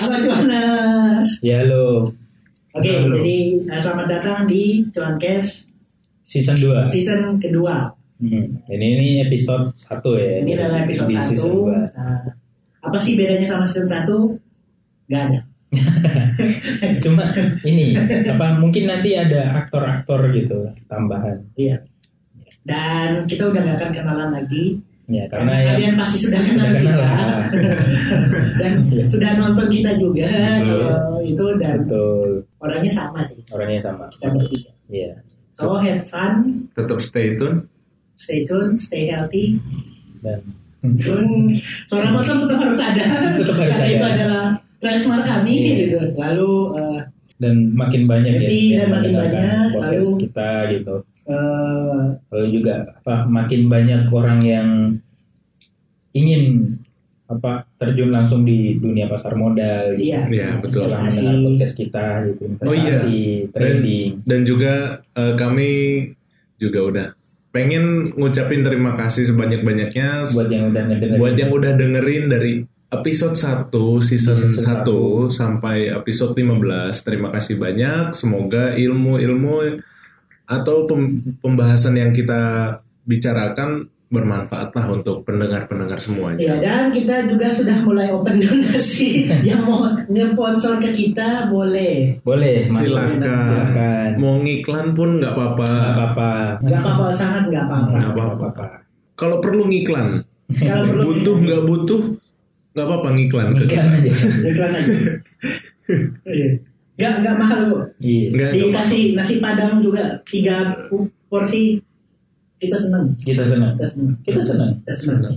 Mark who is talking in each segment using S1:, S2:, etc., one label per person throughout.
S1: Halo Cuanas.
S2: Ya lo
S1: Oke,
S2: Halo.
S1: jadi eh, selamat datang di Cuankes
S2: season 2
S1: season kedua.
S2: hmm. Ini ini episode 1 ya.
S1: Ini adalah episode
S2: Di
S1: satu.
S2: season dua.
S1: Nah, apa sih bedanya sama season satu? Gak ada.
S2: Cuma ini apa mungkin nanti ada aktor-aktor gitu tambahan.
S1: Iya. Dan kita udah gak akan kenalan lagi.
S2: Ya
S1: Karena,
S2: karena
S1: kalian pasti sudah kenal
S2: Sudah kenal
S1: kita.
S2: lah.
S1: dan
S2: Iya.
S1: sudah nonton kita juga. Kalau itu dan
S2: betul
S1: orangnya sama sih.
S2: orangnya sama.
S1: Kita bertiga.
S2: Iya.
S1: So have fun,
S3: tetap stay tune
S1: stay tuned, stay healthy.
S2: Dan
S1: Hmm, suara motor tetap harus ada.
S2: Tetap harus
S1: Karena
S2: ada.
S1: itu adalah trademark kami
S2: Iya.
S1: gitu. Lalu eh,
S2: dan makin banyak ya
S1: dan makin banyak, lalu-
S2: kita gitu.
S1: eh,
S2: Lalu juga apa makin banyak orang yang ingin apa terjun langsung di dunia pasar modal gitu.
S1: Iya.
S3: Iya, betul.
S2: Setelah
S1: Investasi.
S2: podcast kita gitu
S3: Oh iya.
S2: investasi
S3: dan,
S2: trading
S3: dan juga eh, kami juga udah pengen ngucapin terima kasih sebanyak-banyaknya
S2: buat yang udah ngedengerin
S3: buat yang udah dengerin dari episode 1 season,
S2: Season
S3: 1 sampai episode 15 terima kasih banyak semoga ilmu-ilmu atau pem- pembahasan yang kita bicarakan bermanfaat lah untuk pendengar-pendengar semuanya.
S1: Ya dan kita juga sudah mulai open donasi. Yang mau sponsor ke kita boleh.
S2: boleh
S3: silakan
S2: silakan
S3: mau ngiklan pun nggak apa-apa.
S2: Nggak apa-apa.
S1: Gak apa-apa sangat gak apa-apa.
S3: Nggak apa-apa. kalau perlu ngiklan.
S1: Kalau perlu
S3: butuh nggak butuh nggak apa-apa ngiklan.
S2: Iklan aja.
S1: Iklan aja. Iya. Gak gak mahal kok.
S2: iya.
S3: Nggak nggak
S1: Dikasih nasi padang juga tiga porsi kita senang.
S2: kita senang
S1: Kita senang.
S2: kita senang
S1: Kita senang.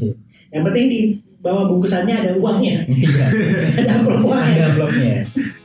S1: Yang penting di bawah bungkusannya ada uangnya. Ada amplop
S2: ada
S1: uangnya.
S2: blognya
S1: Fix,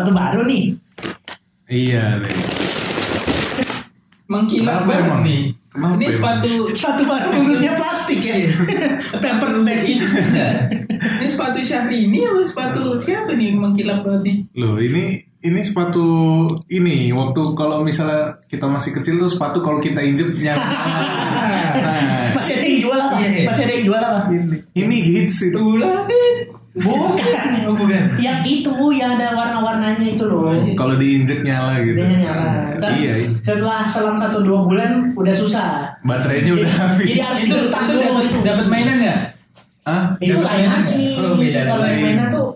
S1: sepatu baru nih.
S3: iya nih
S2: mengkilat banget
S3: emang?
S2: nih
S3: Kenapa
S2: ini
S3: emang?
S2: sepatu
S1: Sepatu baru bungkusnya plastik ya. Paper bag
S2: ini ini sepatu Syahrini apa sepatu siapa nih yang mengkilap banget nih
S4: Loh ini ini sepatu ini waktu kalau misalnya kita masih kecil tuh sepatu kalau kita injek nyala. nah,
S1: Masih ada yang jual apa?
S2: Iya.
S1: Masih ada yang jual apa?
S4: ini, ini hits itu.
S2: Tulanit
S1: Bukan.
S2: oh bukan
S1: Yang itu yang ada warna-warnanya itu loh.
S4: Kalau diinjek nyala gitu.
S1: Dia nyala. Ntar
S4: Iya, iya.
S1: Setelah selang satu dua bulan udah susah.
S4: Baterainya udah habis.
S1: Jadi harus
S2: itu
S1: dulu
S2: dapat
S1: itu.
S2: dapat mainan nggak
S4: Hah?
S1: Itu lain
S2: mainan
S1: lagi.
S2: Oh, beda,
S1: Kalau mainan tuh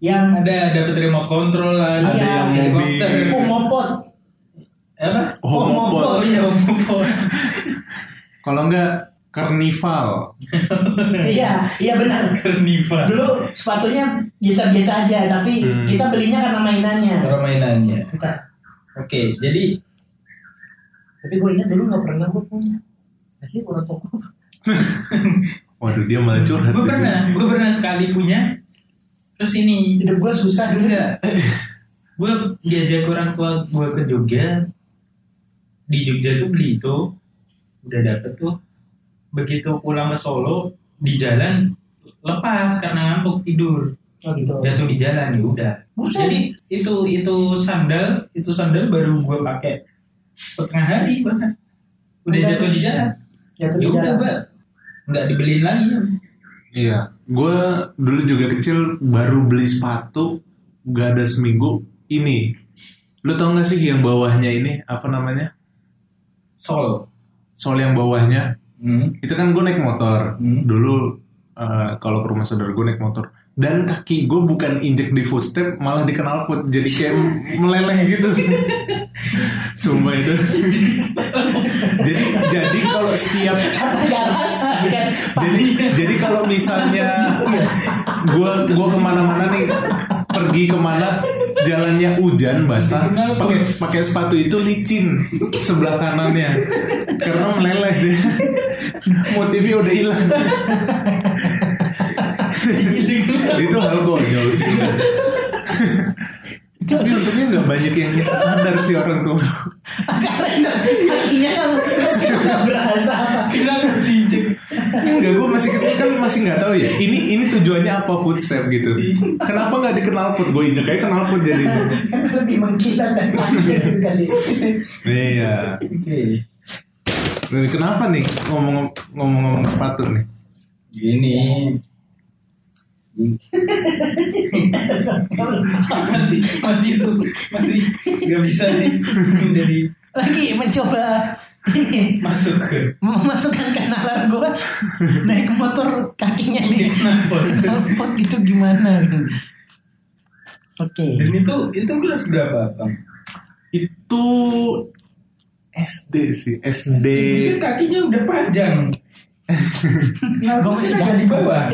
S1: yang
S2: ada dapat remote control lah
S1: Iya,
S2: ada yang
S4: mobil.
S2: helikopter
S1: homopod.
S2: apa
S4: Homopod.
S2: oh iya homopod
S4: Kalau enggak karnival.
S1: Iya, iya benar.
S2: karnival
S1: Dulu sepatunya biasa-biasa aja, tapi
S4: Hmm.
S1: kita belinya karena mainannya.
S2: Cara mainannya
S1: Bukan.
S2: oke jadi
S1: Tapi gue ingat dulu nggak pernah gue punya. Asli orang toko.
S4: Waduh dia malah curhat.
S2: gue pernah gue pernah sekali punya terus ini
S1: Hidup gue susah dulu.
S2: enggak gue diajak orang tua gue ke Jogja di Jogja tuh beli itu udah dapet tuh begitu pulang ke Solo di jalan lepas karena ngantuk tidur
S1: Oh gitu.
S2: jatuh di jalan ya udah
S1: Buset.
S2: jadi itu itu sandal itu sandal baru gue pakai setengah hari banget udah jatuh di jalan
S1: Jatuh
S2: ya
S1: di
S2: udah
S1: jalan.
S2: mbak nggak dibeliin lagi
S4: Iya, gue dulu juga kecil baru beli sepatu gak ada seminggu ini. Lu tau gak sih yang bawahnya ini apa namanya?
S2: sol
S4: Sol yang bawahnya
S2: hmm.
S4: itu kan gue naik motor.
S2: Hmm.
S4: dulu eh, kalau ke rumah saudara gue naik motor. Dan kaki gue bukan injek di footstep malah di knalpot jadi kayak meleleh gitu. Sumpah itu. Jadi jadi kalau setiap jadi jadi kalau misalnya gua gua ke mana-mana nih pergi ke mana jalannya hujan basah pakai pakai sepatu itu licin sebelah kanannya. Karena meleleh sih motifnya udah hilang itu hal konyol sih Tapi untungnya nggak banyak yang sadar sih orang tua.
S1: Karena kakinya kan nggak berasa apa.
S2: Kita diinjek.
S4: Enggak, gue masih kecil kan masih nggak tahu ya. Ini ini tujuannya apa footstep gitu. Kenapa nggak dikenal put? Gue injek aja kenal put jadi.
S1: Lebih mengkilat dan panjang kali.
S4: Iya. Kenapa nih ngomong ngomong sepatu nih?
S2: Gini. masih masih itu masih nggak bisa nih. Dari
S1: Lagi mencoba ini.
S2: Masuk ke
S1: memasukkan kenalan gue naik motor kakinya nih. Knalpot gitu gimana? Oke.
S2: Dan itu itu kelas berapa bang?
S4: Itu SD sih, SD.
S2: Buset, kakinya udah panjang.
S1: gue masih
S2: Kenapa di bawah?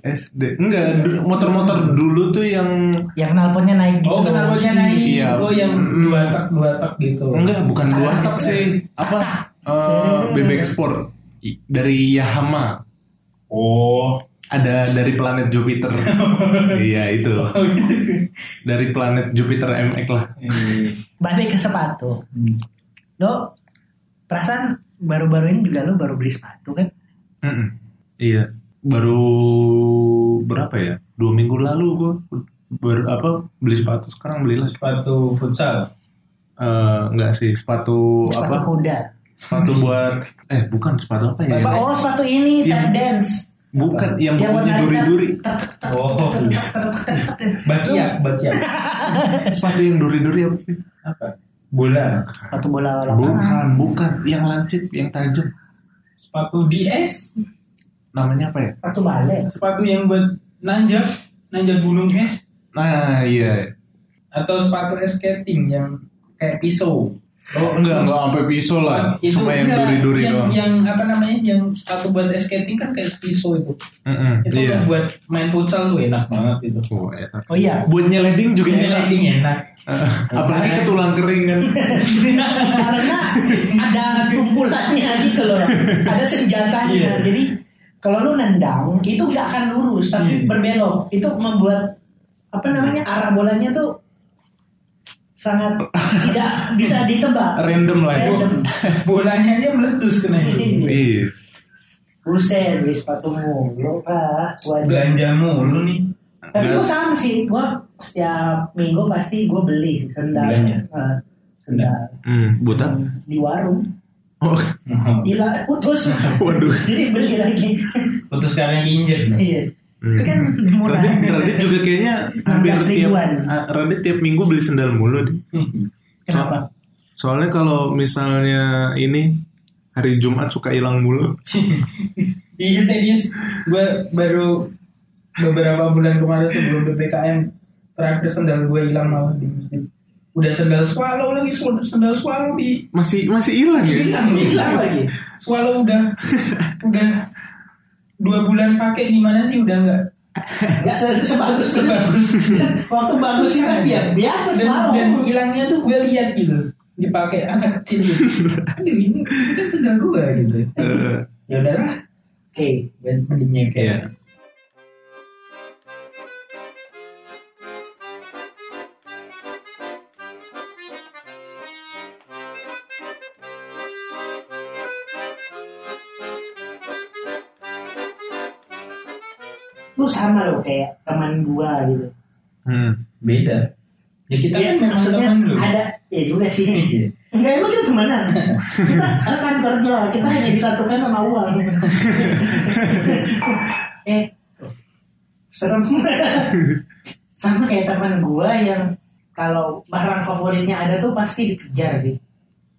S4: SD. Enggak, motor-motor dulu tuh yang
S1: yang knalpotnya naik gitu
S2: Oh kenalpotnya naik.
S4: Iya.
S2: Oh yang dua tak dua tak gitu.
S4: enggak bukan dua tak sih. Apa? Eh, bebek sport dari Yahama.
S2: Oh.
S4: Ada dari planet Jupiter. iya itu.
S2: Oh gitu.
S4: Dari planet Jupiter MX lah.
S1: balik ke sepatu lo perasaan baru-baru ini juga lo baru beli sepatu kan
S4: Mm-mm. Iya. Baru berapa ya? Dua minggu lalu gue ber apa beli sepatu sekarang beli lagi.
S2: Sepatu futsal.
S4: Eh, enggak sih sepatu,
S1: sepatu
S4: apa?
S1: kuda
S4: Sepatu buat eh bukan sepatu apa ya?
S1: oh sepatu ini
S4: Yang-
S1: tap dance
S4: Bukan yang
S1: warna
S4: duri-duri.
S2: Oh. Bakiak, bakiak.
S4: Sepatu yang duri-duri apa sih?
S2: Apa? Bola.
S1: sepatu bola lapangan
S4: Bukan, bukan. Yang lancip, yang tajam.
S2: Sepatu DS.
S4: Namanya apa ya?
S1: sepatu balet
S2: Sepatu yang buat nanjak, nanjak gunung es.
S4: Nah, iya.
S2: Atau sepatu skating yang kayak pisau.
S4: Oh, enggak, enggak sampai pisau lah.
S2: Itu
S4: Cuma yang duri-duri
S2: yang,
S4: doang.
S2: Yang apa namanya? Yang sepatu buat skating kan kayak pisau itu.
S4: Mm-mm,
S2: Itu
S4: iya.
S2: buat main futsal tuh enak banget itu.
S4: Oh, enak.
S1: oh iya
S4: Buat nyeleding juga enak.
S2: landing enak.
S4: Eh, Apalagi ke tulang kering kan.
S1: karena ada tumpulannya gitu loh ada senjatanya
S2: Iya.
S1: jadi kalau lu nendang itu nggak akan lurus tapi
S2: Iya.
S1: berbelok itu membuat apa namanya arah bolanya tuh sangat tidak bisa ditebak
S4: Random lah ya.
S2: Bolanya aja meletus kena itu.
S4: Iya.
S1: Buset, beli sepatu mulu pak.
S2: Belanja mulu nih.
S1: Tapi gue sama sih, gue setiap minggu pasti gue beli sendal,
S2: Belanja?
S1: Eh, sendal
S4: Hmm, buta.
S1: di warung.
S4: Oh,
S1: Gila, putus.
S4: Waduh.
S1: Jadi beli lagi.
S2: Putus karena injek.
S1: Iya. Kan murah.
S4: Radit, Radit juga kayaknya hampir
S1: 16
S4: tiap
S1: ribuan.
S4: ah, Radit tiap minggu beli sendal mulu deh.
S1: Kenapa?
S4: Soalnya kalau misalnya ini hari Jumat suka hilang mulu.
S2: iya serius. Gue baru beberapa bulan kemarin sebelum ppkm terakhir sendal gue hilang malah di masjid. Udah sendal swallow lagi sendal swallow di
S4: Masih masih hilang ya?
S2: hilang
S1: Hilang
S2: hilang
S1: lagi.
S2: Swallow udah udah dua bulan pakai gimana sih udah nggak
S1: Gak se- sebagus
S2: sebagus
S1: Waktu bagus sih kan dia biasa
S2: dan,
S1: selalu.
S2: dan hilangnya tuh gue lihat gitu dipakai anak kecil gitu. Aduh ini, ini kan sendal gue gitu.
S4: Eh,
S2: Ya udahlah,
S1: Oke.
S2: mendingnya kayak
S4: Iya.
S1: Lu sama loh kayak teman gua gitu.
S4: Hmm.
S2: beda. Ya kita
S1: Iya,
S2: kan
S1: maksudnya ada ya juga sih.
S2: Iya.
S1: Enggak emang kita temenan. kita rekan kerja, kita hanya disatukan sama uang. eh, serem. sama kayak teman gua yang kalau barang favoritnya ada tuh pasti dikejar sih.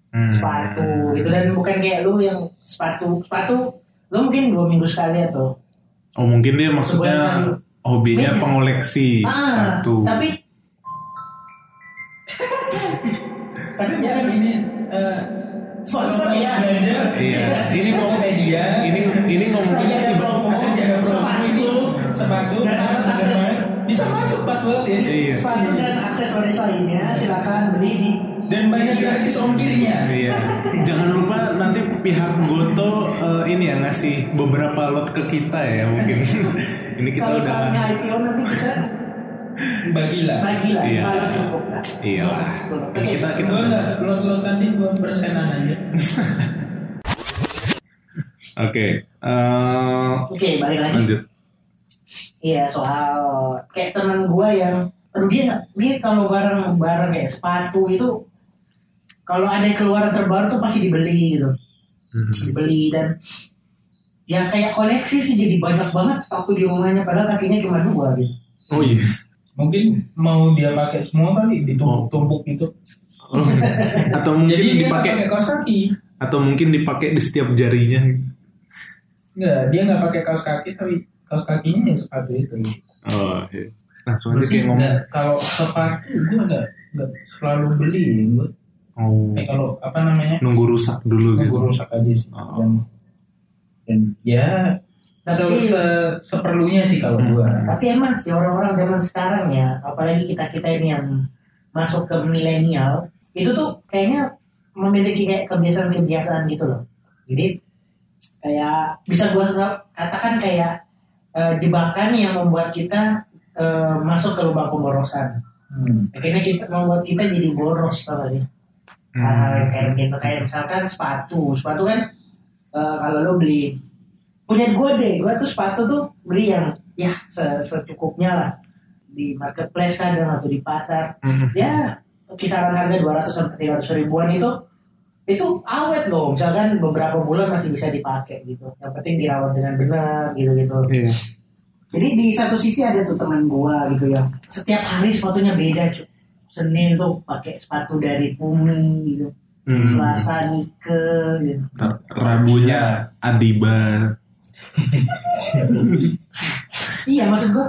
S4: Hmm.
S1: Sepatu gitu dan bukan kayak lu yang sepatu sepatu lu mungkin dua minggu sekali atau
S4: Oh mungkin dia maksudnya hobinya
S1: Beda.
S4: pengoleksi
S1: ah,
S4: sepatu.
S1: tapi tapi
S2: Ya
S1: bukan
S2: ini eh,
S1: Sponsor ya.
S2: belanja,
S4: Iya. Ini
S2: mau media,
S4: ini ini ngomongin
S1: Lagi ada
S4: tiba-
S1: promo.
S2: ada
S1: Sepatu.
S2: sepatu
S1: Dan dapat akses.
S2: teman bisa masuk pas banget ya.
S4: Iya.
S1: sepatu dan aksesoris lainnya silakan beli di
S2: Dan banyak gratis ongkirnya.
S4: Iya. Jangan lupa nanti pihak Goto eh, ini ya ngasih beberapa lot ke kita ya mungkin. ini kita
S1: kalau
S4: udah
S1: saatnya IPO nanti kita
S2: bagilah
S1: bagilah
S4: Iya.
S1: kalau cukup lah
S4: Iya.
S1: Oke.
S4: Kita kita
S2: gue nggak lot lotan di dua persenan aja
S4: Oke. eh,
S1: oke balik lagi
S4: lanjut.
S1: Iya soal kayak teman gua yang aduh dia dia kalau barang barang kayak sepatu itu kalau ada keluaran terbaru tuh pasti dibeli gitu
S4: Hmm.
S1: dibeli dan ya kayak koleksi sih jadi banyak banget sepatu di rumahnya padahal kakinya cuma dua gitu
S4: Oh iya.
S2: mungkin mau dia pakai semua kali ditumpuk-tumpuk gitu
S4: Oh. Atau mungkin
S2: jadi
S4: dipakai
S2: pakai kaos kaki
S4: atau mungkin dipakai di setiap jarinya.
S2: Enggak, dia nggak pakai kaos kaki tapi kaos kakinya yang sepatu itu.
S4: Oh iya. Langsung aja kayak ngomong.
S2: kalau sepatu gue nggak nggak selalu beli gue.
S4: Oh.
S2: Eh, kalau apa namanya
S4: Nunggu rusak dulu gitu.
S2: nunggu rusak aja sih.
S4: Oh.
S2: Dan, dan ya
S1: Tapi-
S2: se- seperlunya sih kalau gue.
S1: tapi emang sih orang-orang zaman sekarang ya apalagi kita kita ini yang masuk ke milenial itu tuh kayaknya memiliki kayak kebiasaan-kebiasaan gitu loh jadi kayak bisa gua katakan kayak eh, jebakan yang membuat kita eh, masuk ke lubang pemborosan
S2: Hmm.
S1: akhirnya kita membuat kita jadi boros
S4: Hmm.
S1: Hal-hal yang kayak gitu. Kayak misalkan sepatu. Sepatu kan eh, kalau lo beli punya gue deh. Gue tuh sepatu tuh beli yang ya se- secukupnya lah. Di marketplace kadang atau di pasar.
S4: Hmm.
S1: ya kisaran harga 200 sampai 300 ribuan itu itu awet loh. Misalkan beberapa bulan masih bisa dipakai gitu. Yang penting dirawat dengan benar gitu gitu
S4: Iya.
S1: jadi di satu sisi ada tuh teman gua gitu yang setiap hari sepatunya beda cuy Senin tuh pakai sepatu dari Pumi gitu
S4: Hmm.
S1: Selasa Nike gitu
S4: Rabunya Adiba.
S1: iya maksud gua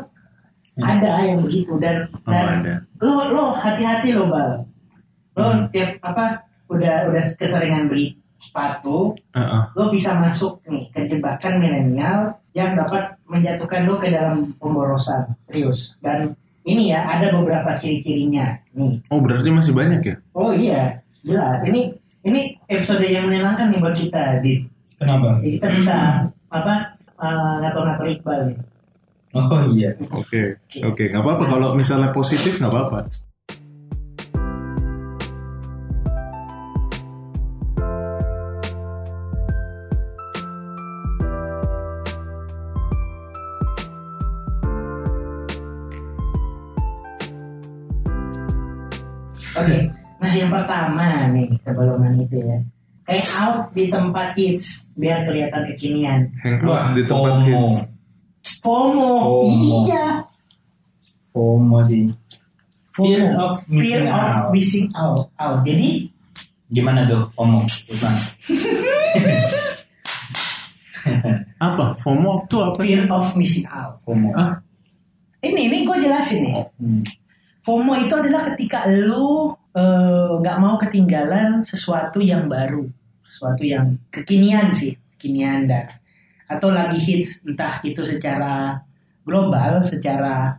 S1: ada yang begitu dan
S4: Oh,
S1: dan
S4: ada.
S1: lo lo hati-hati lo bal lo
S4: Hmm.
S1: tiap apa udah udah keseringan beli sepatu
S4: Heeh.
S1: lo bisa masuk nih ke jebakan milenial yang dapat menjatuhkan lo ke dalam pemborosan serius dan ini ya ada beberapa ciri-cirinya nih
S4: Oh berarti masih banyak ya?
S1: oh iya jelas ini ini episode yang menyenangkan nih buat kita di
S2: Kenapa?
S1: jadi kita bisa apa eh, ngatur-ngatur Iqbal nih
S2: Oh iya.
S4: Oke, oke, nggak apa-apa. Kalau misalnya positif nggak apa-apa.
S1: Oke nah yang pertama nih sebelum itu ya hang out di tempat hits biar kelihatan kekinian
S4: Hangout di tempat
S2: FOMO.
S4: hits.
S1: FOMO,
S2: FOMO.
S1: iya
S2: FOMO sih. Fear of
S1: fear
S2: missing
S1: of
S2: out.
S1: missing out. out. Jadi
S2: Gimana tuh FOMO?
S4: Apa? FOMO itu apa
S1: fear of missing out.
S2: FOMO.
S4: Ah,
S1: Ini ini gue jelasin nih.
S2: Hmm.
S1: FOMO itu adalah ketika lu eh, nggak mau ketinggalan sesuatu yang baru, sesuatu yang kekinian sih, kekinian dan atau lagi hits entah itu secara global, secara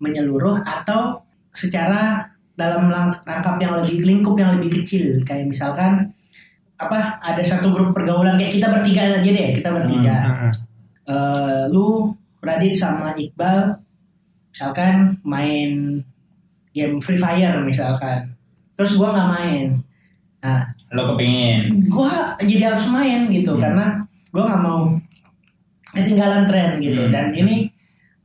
S1: menyeluruh atau secara dalam rangkap yang lebih lingkup yang lebih kecil kayak misalkan apa ada satu grup pergaulan kayak kita bertiga aja deh kita bertiga
S4: heeh.
S1: Eh, lu Radit sama Iqbal misalkan main game Free Fire misalkan terus gua nggak main nah
S2: Lo kepingin?
S1: gua jadi harus main gitu
S2: Hmm.
S1: karena gua nggak mau ketinggalan tren gitu
S2: Hmm.
S1: dan ini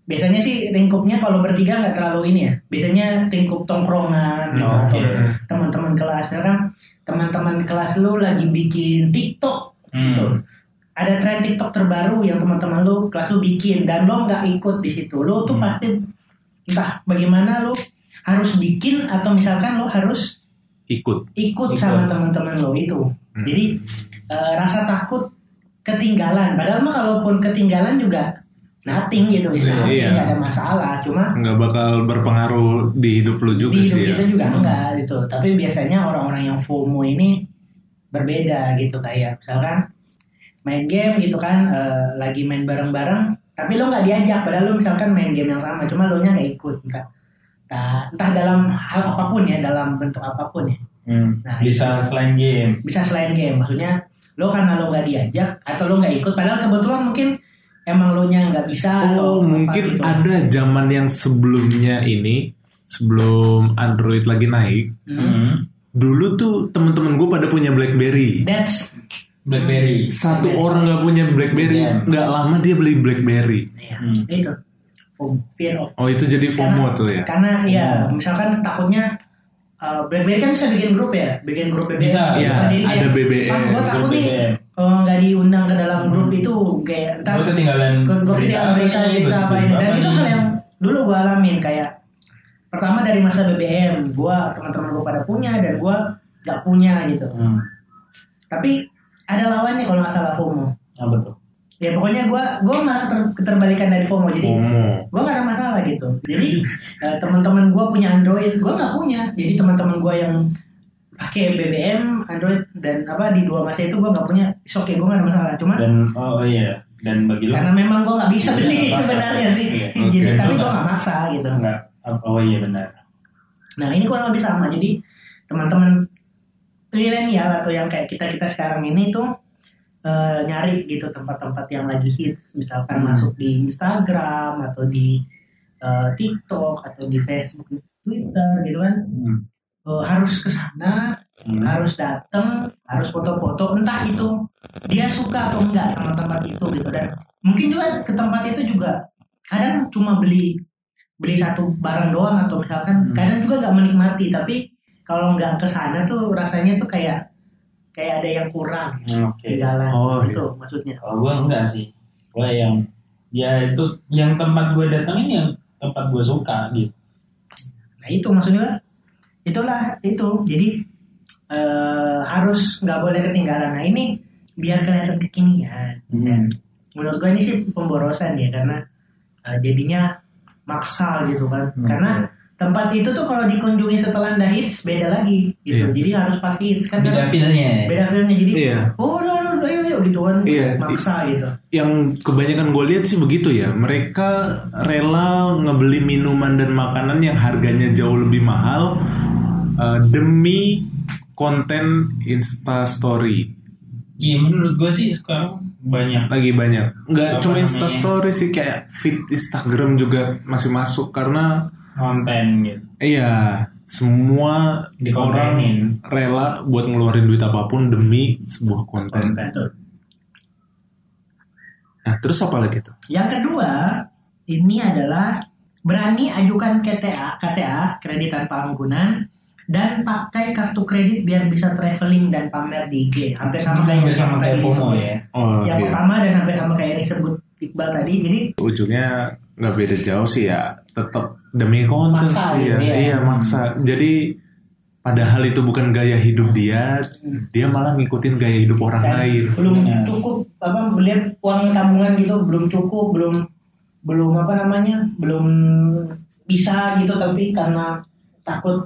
S1: biasanya sih lingkupnya kalau bertiga nggak terlalu ini ya biasanya lingkup tongkrongan gitu,
S2: Oh,
S1: atau
S2: oke.
S1: teman-teman kelas kan teman-teman kelas lu lagi bikin TikTok gitu
S2: Hmm.
S1: ada tren TikTok terbaru yang teman-teman lu kelas lu bikin dan lo nggak ikut di situ lo tuh
S2: Hmm.
S1: pasti entah bagaimana lo harus bikin atau misalkan lo harus
S4: Ikut.
S1: ikut
S2: Ikut.
S1: sama teman-teman lo itu
S4: Hmm.
S1: jadi eh, rasa takut ketinggalan padahal mah kalaupun ketinggalan juga nothing gitu bisa
S4: Iya.
S1: nggak ada masalah cuma
S4: nggak bakal berpengaruh di hidup lu juga
S1: di hidup
S4: sih ya.
S1: kita juga enggak gitu tapi biasanya orang-orang yang FOMO ini berbeda gitu kayak misalkan main game gitu kan eh, lagi main bareng-bareng tapi lo nggak diajak padahal lo misalkan main game yang sama cuma lo nya nggak ikut entah, entah entah dalam hal apa pun ya dalam bentuk apa pun ya
S2: Hmm.
S1: Nah,
S2: Bisa selain game.
S1: bisa selain game maksudnya lo karena lo nggak diajak atau lo nggak ikut padahal kebetulan mungkin emang lo nya nggak bisa atau
S4: Oh,
S1: apa
S4: mungkin
S1: gitu.
S4: ada zaman yang sebelumnya ini, sebelum Android lagi naik.
S2: Hmm.
S4: Dulu tuh temen-temen gue pada punya BlackBerry.
S1: That's
S2: BlackBerry.
S4: Satu orang nggak punya BlackBerry,
S2: Iya.
S4: nggak lama dia beli BlackBerry.
S1: ya,
S2: Hmm.
S1: itu fear of
S4: Oh itu jadi FOMO tuh ya?
S1: Karena ya misalkan takutnya uh, BlackBerry kan bisa bikin grup ya, bikin grup BBM.
S2: Bisa,
S4: Iya,
S1: Jadi kayak,
S4: ada BBM,
S1: Ah, gue takut
S2: grup
S1: nih
S2: BBM.
S1: uh, nggak diundang ke dalam grup itu kayak entar
S2: Gue ketinggalan
S1: gue ketinggalan berita berita apa
S2: gosip
S1: ini dan
S2: apa
S1: itu hal yang dulu gue alamin kayak pertama dari masa BBM, gue teman-teman gue pada punya dan gue nggak punya gitu.
S2: Hmm.
S1: Tapi ada lawannya kalau nggak salah FOMO.
S2: Apa tuh?
S1: Ya pokoknya gue gue malah keter- keterbalikan dari FOMO jadi
S4: FOMO.
S1: gue gak ada masalah gitu jadi eh, teman-teman gue punya Android gue nggak punya jadi teman-teman gue yang pakai BBM Android dan apa di dua masa itu gue nggak punya oke okay, gue gak ada masalah cuma
S2: Dan oh iya, dan bagi lo
S1: karena memang gue nggak bisa
S2: Iya,
S1: beli
S2: nggak apa-apa.
S1: sebenarnya sih
S2: Iya.
S1: jadi
S4: Oke.
S1: tapi gue
S2: Nggak.
S1: nggak maksa gitu
S2: enggak oh iya benar.
S1: nah ini kurang lebih sama jadi teman-teman milenial atau yang kayak kita kita sekarang ini tuh eh, nyari gitu tempat-tempat yang lagi hits misalkan
S2: Hmm.
S1: masuk di Instagram atau di eh, TikTok atau di Facebook Twitter gitu kan
S2: Hmm.
S1: Eh, harus ke sana
S2: Hmm.
S1: harus datang harus foto-foto entah itu dia suka atau enggak sama tempat itu gitu dan mungkin juga ke tempat itu juga kadang cuma beli beli satu barang doang atau misalkan
S2: Hmm.
S1: kadang juga nggak menikmati tapi kalau nggak ke sana tuh rasanya tuh kayak kayak ada yang kurang
S2: Hmm, Oke.
S1: di jalan
S4: Oh,
S1: itu maksudnya
S2: Kalau gue enggak sih. Gue yang ya itu yang tempat gue datengin yang tempat gue suka gitu.
S1: nah itu maksudnya itulah itu jadi eh, harus nggak boleh ketinggalan nah ini biar kelihatan kekinian
S2: Hmm.
S1: dan menurut gue ini sih pemborosan ya karena eh, jadinya maksa gitu kan
S2: Hmm.
S1: karena tempat itu tuh kalau dikunjungi setelah anda hits beda lagi gitu
S4: Iya.
S1: jadi harus pasti hits kan
S2: Beda feelnya.
S1: beda feelnya jadi
S4: Iya.
S1: oh lo lo ayo ayo gitu kan
S4: Iya.
S1: maksa gitu
S4: Yang kebanyakan gue lihat sih begitu ya. Mereka rela ngebeli minuman dan makanan yang harganya jauh lebih mahal eh, demi konten Insta Story.
S2: Iya menurut gue sih sekarang banyak.
S4: Lagi banyak. Nggak cuma? Insta Story sih kayak feed Instagram juga masih masuk karena
S2: konten gitu.
S4: iya semua orang
S2: Dikontenin.
S4: rela buat ngeluarin duit apa pun demi sebuah konten.
S2: Konten.
S4: Nah, terus apa lagi tuh?
S1: Yang kedua, ini adalah berani ajukan KTA, KTA kredit tanpa anggunan dan pakai kartu kredit biar bisa traveling dan pamer di IG. Hampir sama kayak
S2: Hampir
S1: yang
S2: sama kayak
S1: tadi
S2: FOMO ya.
S4: Oh,
S1: Yang
S4: iya.
S1: pertama dan hampir sama kayak yang disebut Iqbal tadi. Jadi
S4: ujungnya nggak beda jauh sih ya tetap demi konten
S1: Maksa
S4: sih ya.
S1: gitu, iya.
S4: iya maksa. Jadi padahal itu bukan gaya hidup dia dia malah ngikutin gaya hidup orang
S1: dan
S4: lain.
S1: belum
S2: Ya.
S1: cukup apa melihat uang tabungan gitu belum cukup belum belum apa namanya belum bisa gitu tapi karena takut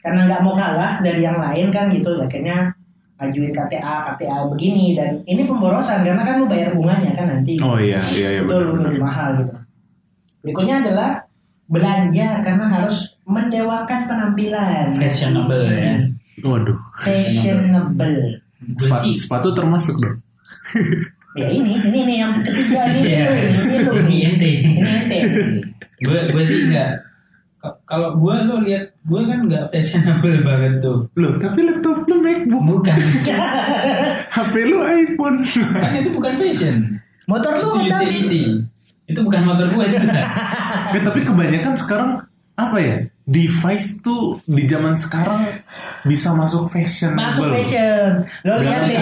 S1: karena nggak mau kalah dari yang lain kan gitu akhirnya ajuin KTA KTA begini dan ini pemborosan karena kan lu bayar bunganya kan nanti.
S4: Oh iya iya iya benar benar
S1: lebih mahal gitu berikutnya adalah belanja karena harus mendewakan penampilan.
S2: Fashionable ya.
S4: waduh.
S1: Fashionable.
S2: Gue
S4: sepatu,
S2: sih
S4: sepatu termasuk dong.
S1: Ya ini ini nih yang ketiga ini
S2: Iya.
S1: ini tuh
S2: Ini. Ente.
S1: ini ente
S2: gue gue sih enggak kalau gue lo lihat gue kan nggak fashionable banget tuh.
S4: Loh tapi laptop lu MacBook.
S2: Bukan.
S4: HP lu iPhone.
S2: Kan itu bukan fashion.
S1: Motor lu
S2: itu
S1: tapi
S2: utility itu bukan motor gue juga
S4: ya, tapi kebanyakan sekarang apa ya device tuh di zaman sekarang bisa masuk fashion
S1: masuk fashion lo lihat deh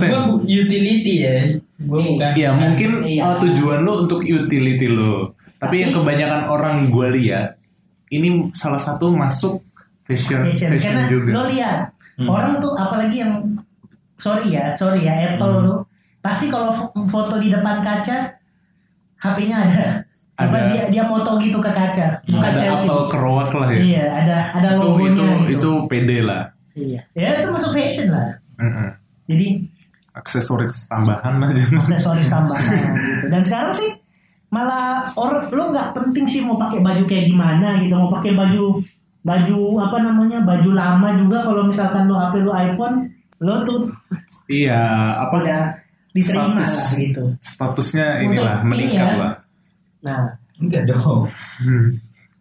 S2: gue utility ya gue
S1: Iya.
S2: bukan
S4: Ya mungkin
S1: Iya.
S4: uh, tujuan lo untuk utility lo. Tapi yang kebanyakan orang gue lihat ini salah satu masuk fashion
S1: fashion,
S4: fashion,
S1: karena
S4: juga.
S1: lo lihat
S2: Hmm.
S1: orang tuh apalagi yang sorry ya sorry ya Apple
S4: Hmm.
S1: lu pasti kalau fo- foto di depan kaca HP-nya ada Apa,
S4: Ada.
S1: dia dia moto gitu ke kaca bukan
S4: Ada
S1: selfie
S4: apel lah ya.
S1: iya ada ada
S4: itu
S1: logonya
S4: itu
S1: gitu.
S4: itu pede lah.
S1: iya ya itu masuk fashion lah
S4: Mm-mm.
S1: jadi
S4: Aksesoris tambahan aja.
S1: aksesoris tambahan gitu dan sekarang sih malah orang lo nggak penting sih mau pakai baju kayak gimana gitu mau pakai baju baju apa namanya baju lama juga kalau misalkan lo HP lo iPhone lo tuh
S4: iya apa
S1: udah diterima
S4: Status.
S1: lah gitu.
S4: Statusnya
S1: Untuk
S4: inilah
S1: ini
S4: meningkat
S1: ya.
S4: lah.
S1: Nah,
S2: Enggak dong.
S4: Hmm.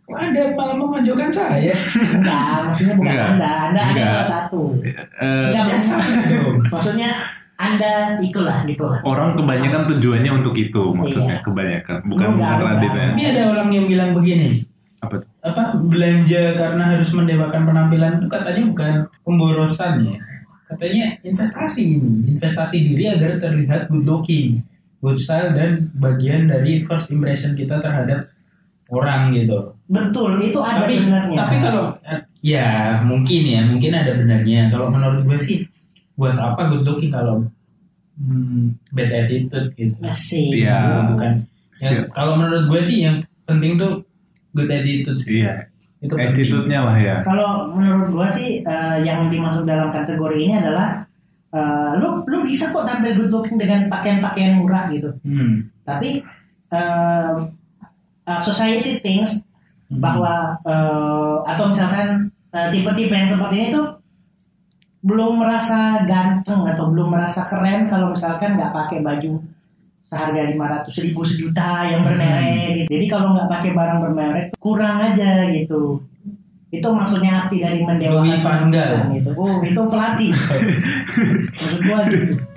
S2: Kok Anda malah memojokkan saya?
S1: enggak, maksudnya bukan
S4: Enggak.
S1: Anda, Anda ada
S4: Enggak.
S1: salah satu.
S4: Eh,
S1: Enggak
S2: biasa dong.
S1: Maksudnya Anda itulah gitu lah.
S4: orang kebanyakan tujuannya untuk itu maksudnya
S1: Iya.
S4: kebanyakan bukan Radit ya.
S2: Tapi ada orang yang bilang begini.
S4: Apa
S2: apa belanja karena harus mendewakan penampilan itu katanya bukan pemborosan ya katanya investasi ini investasi diri agar terlihat good looking good style dan bagian dari first impression kita terhadap orang gitu
S1: Betul, itu ada
S2: tapi
S1: benarnya.
S2: tapi kalau ya mungkin ya mungkin ada benarnya kalau menurut gue sih buat apa good looking kalau hmm, bad attitude gitu
S1: Asik.
S4: Iya.
S2: bukan ya, kalau menurut gue sih yang penting tuh good attitude sih
S4: Iya.
S2: Itu.
S4: Attitude-nya lah ya.
S1: Kalau menurut gua sih eh, yang dimasuk dalam kategori ini adalah eh, lu lu bisa kok tampil good looking dengan pakaian-pakaian murah gitu.
S2: Hmm.
S1: Tapi eh, uh, society thinks bahwa eh, atau misalkan eh, tipe-tipe yang seperti ini tuh belum merasa ganteng atau belum merasa keren kalau misalkan nggak pakai baju seharga 500 ribu sejuta yang bermerek gitu. Jadi kalau nggak pakai barang bermerek kurang aja gitu. Itu maksudnya arti dari mendewakan gitu. Oh, itu pelatih. Maksud gua gitu.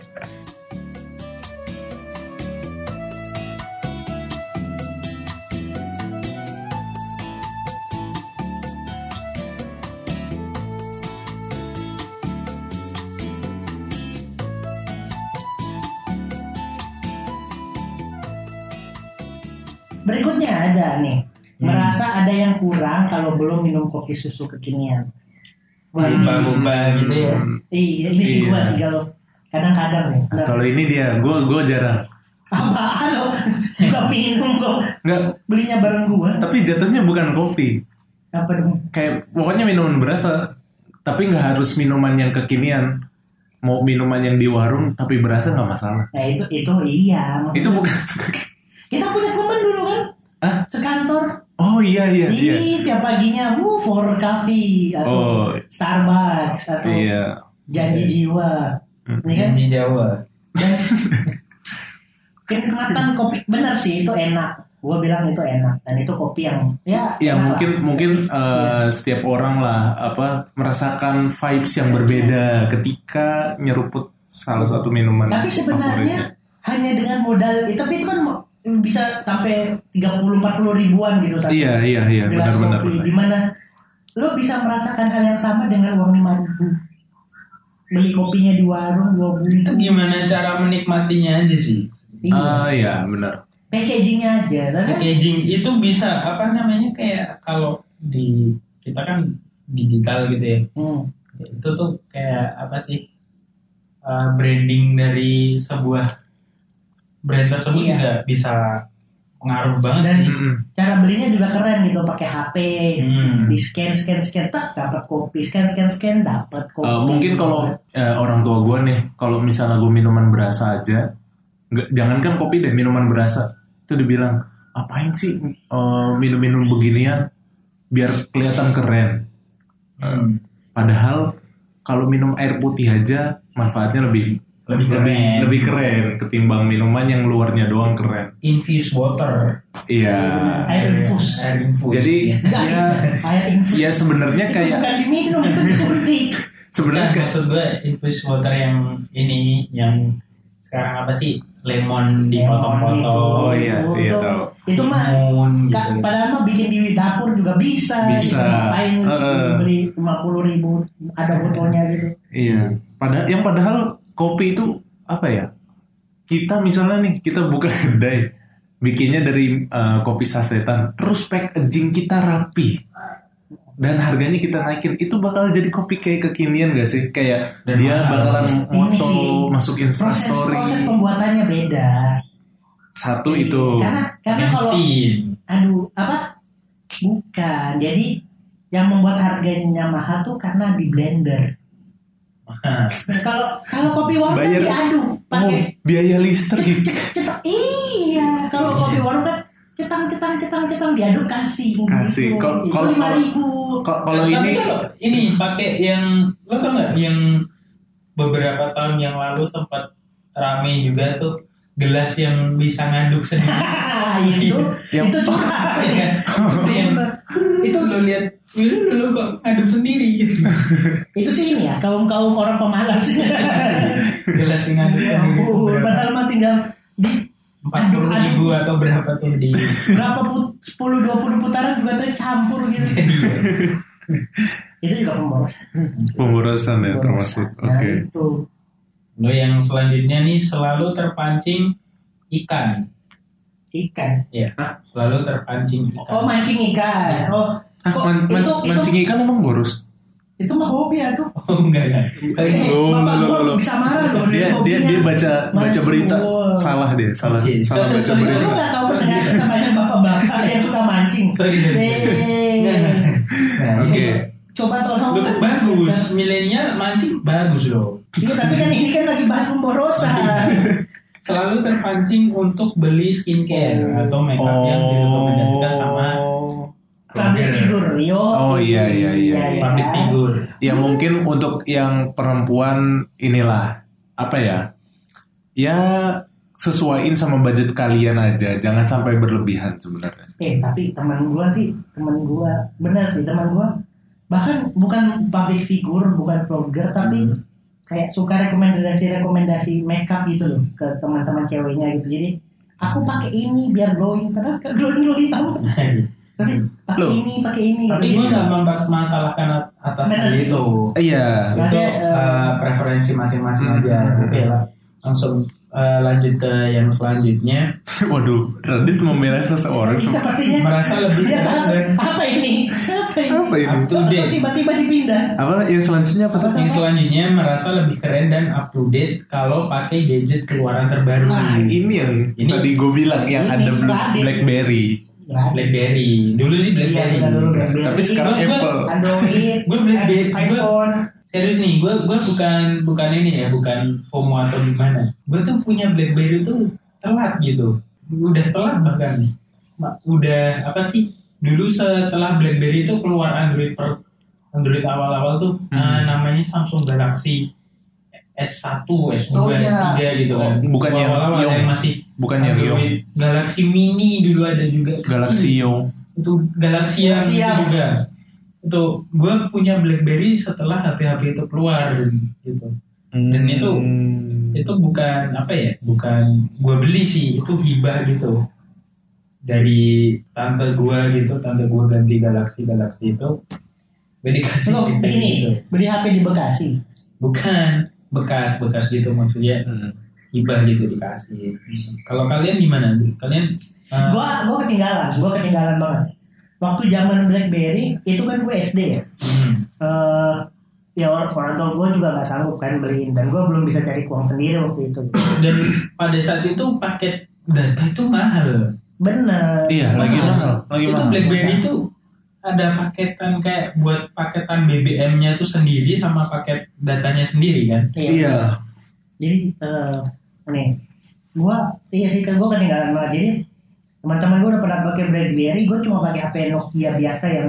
S1: Berikutnya ada nih. Merasa ada yang kurang kalau belum minum kopi susu kekinian. Wah,
S2: Bumba-bumba gitu ya.
S1: iya, ini sih
S4: Iya.
S1: gua sih kalau kadang-kadang nih.
S4: Nah, kalau ini dia, gue gue jarang.
S1: Apaan lo? Juga minum kok.
S4: Enggak,
S1: Belinya bareng gua.
S4: tapi jatuhnya bukan kopi.
S1: Apa dong?
S4: Kayak pokoknya minuman berasa, tapi nggak harus minuman yang kekinian. Mau minuman yang di warung tapi berasa nggak masalah.
S1: Nah itu itu iya. maksudnya-
S4: Itu bukan.
S1: Kita punya teman dulu kan.
S4: Hah?
S1: Sekantor.
S4: Oh iya iya iya.
S1: Ih, tiap paginya, wuh, for coffee atau
S4: Oh.
S1: Starbucks atau
S4: Iya.
S1: janji jiwa. Ini kan
S2: Di Jawa.
S1: dan kenikmatan kopi bener sih itu enak. Gua bilang itu enak dan itu kopi yang ya.
S4: Ya
S1: enak
S4: mungkin
S1: lah.
S4: mungkin eh, setiap orang lah apa merasakan vibes yang berbeda ketika nyeruput salah satu minuman
S1: Tapi sebenarnya hanya dengan modal itu tapi itu kan bisa sampai 30 40 ribuan gitu satu
S4: Iya iya iya
S1: gelas
S4: benar-benar.
S1: kopi di mana lo bisa merasakan hal yang sama dengan uang 5 ribu beli kopinya di warung 20
S2: Itu gimana cara menikmatinya aja sih.
S1: iya.
S4: Ah iya benar.
S1: packagingnya aja karena
S2: Packaging itu bisa apa namanya kayak kalau di kita kan digital gitu ya.
S1: hmm,
S2: Itu tuh kayak apa sih? uh, branding dari sebuah brand tersebut
S1: Iya.
S2: juga bisa pengaruh banget
S1: Dan-
S2: sih.
S1: Cara belinya juga keren gitu pakai HP
S2: Hmm.
S1: di scan scan scan tak dapat kopi scan scan scan dapat kopi
S4: Eh, mungkin kalau eh, orang tua gue nih, kalau misalnya gue minuman berasa aja, nggak, jangankan kopi deh, minuman berasa, itu dibilang apain sih eh, minum-minum beginian, biar kelihatan keren.
S2: Hmm.
S4: Padahal kalau minum air putih aja manfaatnya lebih
S2: Lebih
S4: lebih,
S2: keren.
S4: lebih keren ketimbang minuman yang luarnya doang keren.
S2: Infused water.
S4: Iya.
S1: air infus
S2: Air infus.
S4: Jadi
S1: Enggak,
S4: ya
S1: air infus
S4: ya sebenarnya
S1: itu
S4: kayak
S1: bukan diminum itu disuntik
S4: sebenarnya kayak
S2: maksud gue infused water yang ini yang sekarang apa sih lemon dipotong-potong
S4: Oh, iya,
S1: itu,
S4: iya,
S1: itu,
S4: tahu.
S1: itu mah
S2: Lemon gitu,
S1: Ka- padahal mah bikin di dapur juga bisa.
S4: Bisa.
S1: Gitu.
S4: Heeh.
S1: beli lima puluh ribu ada botolnya gitu.
S4: Iya. Padahal yang padahal kopi itu apa ya? Kita misalnya nih kita buka kedai, bikinnya dari eh, kopi sasetan, terus packaging kita rapi. Dan harganya kita naikin, itu bakal jadi kopi kayak kekinian gak sih? Kayak
S2: Dan
S4: dia
S2: mahal.
S4: bakalan moto
S1: sih,
S4: masukin
S1: Proses
S4: story.
S1: proses pembuatannya beda.
S4: Satu itu.
S1: Karena karena kalau aduh apa? Bukan. Jadi yang membuat harganya mahal tuh karena di blender.
S2: Nah,
S1: Kalau kalau kopi warung kan
S4: Bayar-
S1: diaduk
S4: Oh,
S1: pakai
S4: biaya listrik.
S1: cetak. Iya, kalau kopi warung kan cetang cetang cetang cetang diaduk kasih.
S4: Kasih.
S1: Gitu.
S4: Kalau- kalau-
S1: lima ribu.
S4: Kalau
S2: tapi
S4: ini
S2: kalau ini pakai yang lo tau nggak yang beberapa tahun yang lalu sempat rame juga tuh gelas yang bisa ngaduk sendiri.
S1: itu
S4: Yang-
S1: itu juga
S2: Iya. Itu yang
S1: itu
S2: lu lihat lu lu kok ngaduk sendiri gitu.
S1: itu sih ini ya kaum kaum orang pemalas
S2: Gelas yang ngaduk
S1: ya
S2: sendiri.
S1: padahal mah tinggal di
S2: Empat puluh ribu atau berapa tuh di
S1: berapa put, 10 20 putaran juga tercampur gitu itu juga pemborosan
S4: Pemborosan ya termasuk.
S1: Nah,
S4: Oke.
S1: itu
S2: Lo yang selanjutnya nih selalu terpancing ikan.
S1: ikan
S2: Ya, selalu terpancing ikan.
S1: oh mancing ikan oh
S4: Ah,
S1: kok
S4: man- man-
S1: itu
S4: mancing
S1: itu
S4: ikan emang boros?
S1: itu mah hobi ya tuh
S2: Oh enggak enggak. Kali
S1: Eh,
S4: Oh,
S1: bapak
S4: lo, lo, lo.
S1: bisa marah loh
S4: Dia dia dia baca baca
S1: Mancing.
S4: berita salah dia, salah
S2: Oke.
S4: salah baca
S2: Sorry, sorry,
S1: Lu
S4: berita.
S1: nggak tahu kita banyak bapak-bapak yang suka mancing.
S2: Sorry. Nah,
S4: Oke.
S1: Coba tolong.
S2: Lo bagus, milenial mancing bagus loh.
S1: Iya, tapi kan ini kan lagi bahas pemborosan.
S2: Selalu terpancing untuk beli skincare atau makeup yang direkomendasikan sama
S1: Public figure, yo.
S4: Oh, iya, iya, iya.
S2: public figure.
S4: Ya mungkin untuk yang perempuan inilah apa ya? Ya sesuaiin sama budget kalian aja, jangan sampai berlebihan sebenarnya.
S1: Eh, tapi teman gua sih, teman gua benar sih teman gua bahkan bukan public figure, bukan vlogger, tapi
S4: Hmm.
S1: Kayak suka rekomendasi-rekomendasi makeup gitu loh ke teman-teman ceweknya gitu. Jadi aku pakai ini biar glowing, padahal glowing glowing tahu. Tapi pakai ini, pakai ini.
S2: Tapi
S1: gitu.
S2: gue nggak mempermasalahkan at- atas
S1: Bener
S2: hal itu.
S4: Iya.
S2: Itu
S1: eh,
S2: eh, preferensi masing-masing
S4: Hmm.
S2: aja. Oke lah. Langsung eh, lanjut ke yang selanjutnya.
S4: Waduh, Radit membela seseorang.
S1: Sepertinya
S2: Merasa lebih
S1: dia
S2: senang
S1: tahu
S2: dan
S1: apa ini? Apa ini?
S4: Apa ini?
S2: up to
S1: Kok
S2: date.
S1: tiba-tiba dipindah?
S4: Apa yang selanjutnya apa tuh?
S2: Yang selanjutnya merasa lebih keren dan up to date kalau pakai gadget keluaran terbaru.
S4: Nah, ini yang
S2: Ini-
S4: tadi gue bilang yang
S1: Ini
S4: ada Bla-
S1: Radit.
S4: BlackBerry.
S2: BlackBerry. Dulu sih
S1: Iya,
S2: BlackBerry.
S1: benar dulu BlackBerry.
S4: Tapi sekarang Apple.
S1: Android,
S2: Gua BlackBerry,
S1: iPhone.
S2: Serius nih, gue gue bukan bukan ini ya, bukan FOMO atau gimana. Gue tuh punya BlackBerry tuh telat gitu, udah telat bahkan. Ma- Udah apa sih? Dulu setelah BlackBerry itu keluar Android per Android awal-awal tuh
S4: Hmm.
S2: eh, namanya Samsung Galaxy S1, S2,
S1: Oh, iya.
S2: S3 gitu kan.
S4: Bukan yang
S2: Awal-awal
S4: Yong.
S2: yang masih
S4: Bukan yang
S2: Android Galaxy Mini dulu ada juga.
S4: Galaxy Yo.
S2: itu Galaxy yang- juga itu gue punya BlackBerry setelah HP-HP itu keluar gitu Dan itu
S4: Hmm.
S2: itu bukan apa ya bukan gue beli sih itu hibah gitu dari tante gue gitu tante gue ganti Galaxy Galaxy itu gue dikasih
S1: Lo ini
S2: gitu.
S1: beli HP di Bekasi.
S2: bukan bekas bekas gitu maksudnya
S4: Hmm.
S2: hibah gitu dikasih kalau kalian gimana kalian eh,
S1: Gua gua ketinggalan, gua ketinggalan banget. Waktu zaman BlackBerry itu kan gue SD ya.
S2: hmm,
S1: Eh ya orang, orang tua gue juga nggak sanggup kan beliin dan gue belum bisa cari uang sendiri waktu itu.
S2: dan pada saat itu paket data itu mahal
S1: Bener.
S4: Iya, lagi mahal, lagi
S2: itu
S4: mahal.
S2: BlackBerry itu ada paketan kayak buat paketan BBM-nya tuh sendiri sama paket datanya sendiri kan?
S4: Iya.
S1: Jadi eh nih, gua iya sih kan gua ketinggalan banget. Jadi teman-teman gua udah pernah pakai BlackBerry, gua cuma pakai HP Nokia biasa yang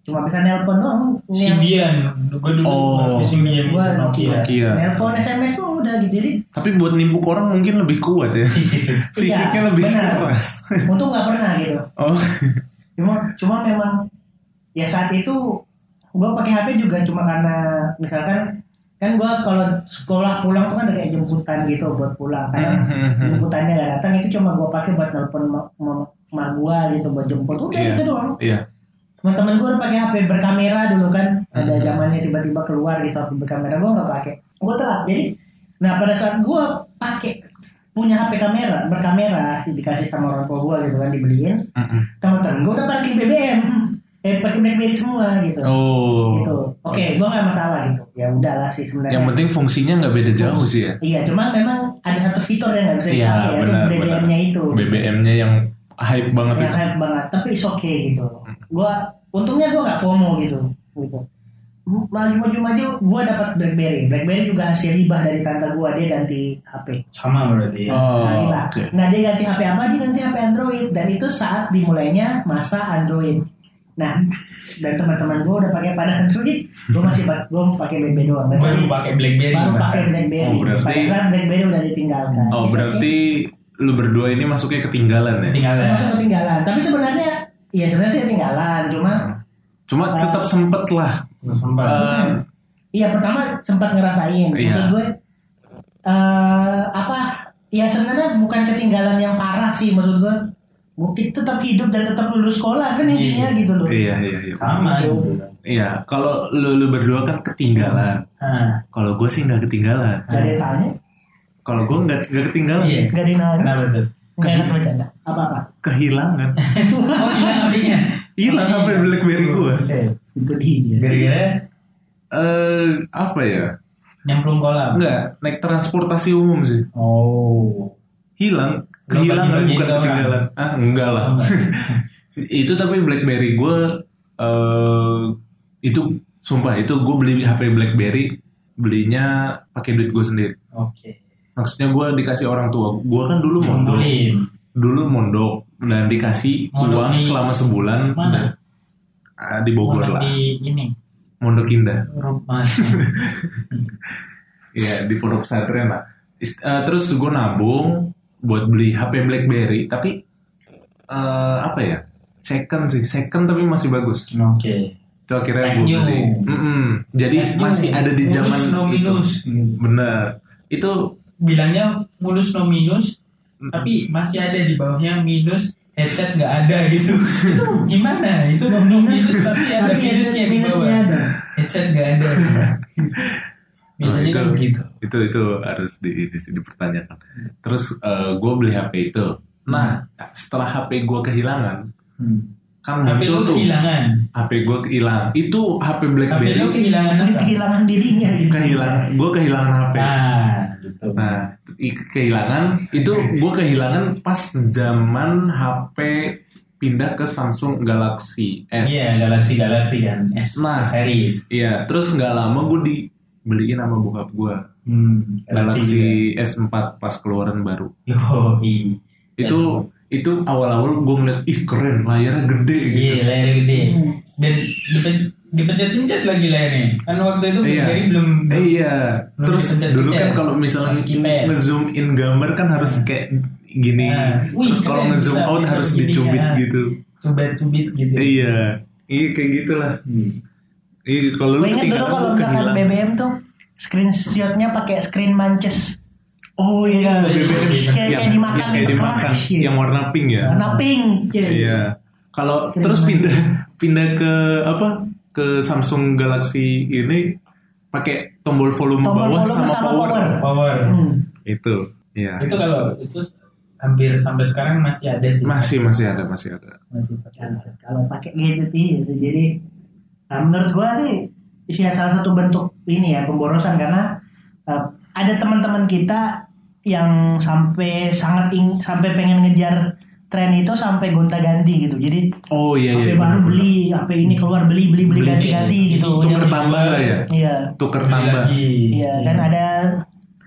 S1: cuma bisa nelpon doang. Yang
S2: Symbian, gue dulu
S4: Oh.
S2: Symbian
S1: gua
S2: gitu, Nokia.
S4: Nokia.
S1: Nelpon SMS tuh udah gitu. Jadi
S4: Tapi buat nimbuk orang mungkin lebih kuat ya. Fisiknya
S1: Iya,
S4: lebih
S1: benar.
S4: keras.
S1: untung nggak pernah gitu.
S4: Oh.
S1: Cuma cuma memang ya saat itu gua pakai HP juga cuma karena misalkan kan gua kalau sekolah pulang tuh kan ada kayak jemputan gitu buat pulang karena
S4: Hmm, hmm, hmm.
S1: jemputannya nggak datang itu cuma gua pakai buat nelpon ma, ma, ma gua gitu buat jemput. Udah
S4: Iya.
S1: itu doang.
S4: Iya.
S1: teman-teman gua udah pakai HP berkamera dulu kan. Ada zamannya tiba-tiba keluar gitu HP berkamera gua nggak pakai. Gua telat. Jadi nah pada saat gua pakai punya HP kamera berkamera dikasih sama orang tua gua gitu kan dibeliin. Teman-teman gue udah pakai BBM BlackBerry semua gitu
S4: Oh.
S1: gitu oke gue nggak masalah gitu ya udahlah sih sebenarnya
S4: Yang penting fungsinya nggak beda jauh sih ya.
S1: iya cuma memang ada satu fitur yang nggak bisa
S4: Iya,
S1: dipakai
S4: benar,
S1: BBM-nya itu
S4: BBM-nya yang hype banget
S1: yang
S4: itu.
S1: hype banget tapi is okay gitu gue untungnya gue nggak FOMO gitu gitu lagi maju-maju gue dapat BlackBerry BlackBerry juga hasil hibah dari tante gue dia ganti HP
S2: Sama berarti ya.
S4: Oh,
S1: Nah,
S4: oke.
S1: Nah dia ganti HP apa? Dia ganti HP Android dan itu saat dimulainya masa Android. Nah, dan teman-teman gue udah pakai pada Android, gue masih gue pakai BlackBerry doang. Dan
S2: Baru pakai BlackBerry.
S1: baru pakai BlackBerry.
S4: Oh, berarti-
S1: Padahal BlackBerry udah ditinggalkan.
S4: Oh berarti lu berdua ini masuknya ketinggalan ya?
S1: okay.
S2: Ketinggalan.
S1: Masuk ketinggalan. Tapi sebenarnya, ya sebenarnya sih ketinggalan. Cuma,
S4: Cuma tetap sempet lah.
S2: Sempat.
S4: Eh,
S1: iya pertama sempat ngerasain.
S4: Iya.
S1: Maksud gue, eh apa? Ya sebenarnya bukan ketinggalan yang parah sih maksud gue. Gue tetap hidup dan tetap lulus sekolah kan intinya
S2: Iya.
S1: gitu loh.
S4: iya iya iya.
S2: sama
S1: Gitu.
S2: gitu.
S4: Iya, kalau lu, lu berdua kan ketinggalan.
S2: Nah,
S4: Kalau gue sih nggak ketinggalan.
S1: Gak ada yang tanya,
S4: Kalau gue nggak nggak ketinggalan.
S2: iya.
S1: gak ada yang nanya.
S2: Kenapa tuh?
S1: Nggak ingat bercanda. Apa-apa?
S4: Kehilangan.
S2: Oh, hilang artinya.
S4: Hilang HP BlackBerry gue.
S1: Itu dia.
S2: Gara-gara
S4: Eh apa ya?
S2: nyemplung kolam.
S4: Enggak, naik transportasi umum sih.
S2: Oh.
S4: Hilang, kehilangan
S2: bagi-bagi
S4: bukan
S2: orang?
S4: ketinggalan. Ah, enggak lah. Itu tapi BlackBerry gue eh itu sumpah itu gue beli HP BlackBerry belinya pakai duit gue sendiri.
S2: Oke.
S4: Maksudnya gue dikasih orang tua. Gue kan dulu mondok. Dulu mondok dan dikasih
S2: Mondok
S4: uang
S2: di-
S4: selama sebulan
S2: Mana?
S4: dan- ah, di Bogor
S2: Mondok
S4: lah.
S2: di ini.
S4: Mondok Indah. Iya di pondok pesantren lah. Eh, terus gue nabung buat beli HP BlackBerry, tapi eh, apa ya? Second sih, second tapi masih bagus.
S2: Oke.
S4: Itu akhirnya gue
S2: new.
S4: beli. Mm-mm. Jadi
S2: Brand new.
S4: masih ada di
S2: Mulus
S4: zaman
S2: no
S4: itu.
S2: minus.
S4: Bener. Itu
S2: Bilangnya mulus no minus, tapi masih ada di bawahnya minus headset nggak ada gitu. itu gimana? Itu no minus tapi ada
S1: Tapi
S2: minusnya di bawah.
S1: ada.
S2: Headset nggak ada. Biasanya
S4: Nah,
S2: kan
S4: itu,
S2: begitu.
S4: Itu itu harus di, di- dipertanyakan. Terus gue beli HP itu. Nah, setelah HP gue kehilangan,
S2: Hmm.
S4: kan
S2: HP
S4: muncul tuh
S2: kehilangan.
S4: HP gue hilang. Itu HP
S2: HP
S4: BlackBerry
S2: lu kehilangan
S1: kehilangan dirinya gitu.
S4: kehilangan. Gue kehilangan HP.
S2: Nah, gitu.
S4: Nah, kehilangan itu gue kehilangan pas zaman HP pindah ke Samsung Galaxy S.
S2: Iya, Galaxy Galaxy kan S
S4: Nah.
S2: series.
S4: Iya, terus nggak lama gue dibeliin sama bokap gue
S2: Hmm,
S4: Galaxy S4 pas keluaran baru.
S2: Yo, i.
S4: Itu itu awal-awal gue ngeliat ih keren layarnya gede gitu.
S2: Iya, layarnya gede. Dan dipen- dipencet-pencet lagi layarnya. Kan waktu itu
S4: Iya.
S2: BlackBerry belum
S4: Eh, iya.
S2: belum
S4: Terus dulu kan kalau misalnya ngezoom in gambar kan harus kayak gini.
S2: Nah, wih,
S4: Terus kalau ngezoom out
S2: bisa
S4: harus dicubit
S2: ya.
S4: gitu.
S2: cubit-cubit gitu.
S4: Iya. Iya kayak gitulah. Iya kalau lu
S1: inget dulu kalau misalkan. BBM tuh screenshotnya pakai screen manches
S4: Oh iya,
S2: Kayak-
S4: BBM
S1: kayak- kayak
S4: yang,
S1: dimakan
S4: yang kayak
S1: gitu.
S4: dimakan,
S1: Iya.
S4: yang warna pink ya.
S1: warna pink. cuy.
S4: Iya. Kalau terus pindah pindah ke apa? Ke Samsung Galaxy ini pakai tombol volume
S1: Tombol
S4: bawah
S1: volume
S4: sama,
S1: sama
S4: power.
S1: power.
S2: Power.
S1: Hmm.
S4: Itu. Iya.
S2: Itu kalau itu hampir sampai sekarang masih ada sih.
S4: Masih masih ada, masih ada.
S2: masih pakai.
S1: Kalau- pakai gadget ini gitu. Jadi uh, menurut gua nih ya salah satu bentuk ini ya pemborosan karena uh, ada teman-teman kita yang sampai sangat ing, sampai pengen ngejar tren itu sampai gonta-ganti gitu. Jadi
S4: Oh iya iya.
S1: baru
S4: benar-benar.
S1: beli, HP ini keluar beli beli beli ganti-ganti
S2: iya.
S1: gitu.
S4: Tuker tambah lah ya.
S1: Iya.
S4: Tuker
S2: Beli
S4: tambah.
S2: lagi.
S1: Iya kan ada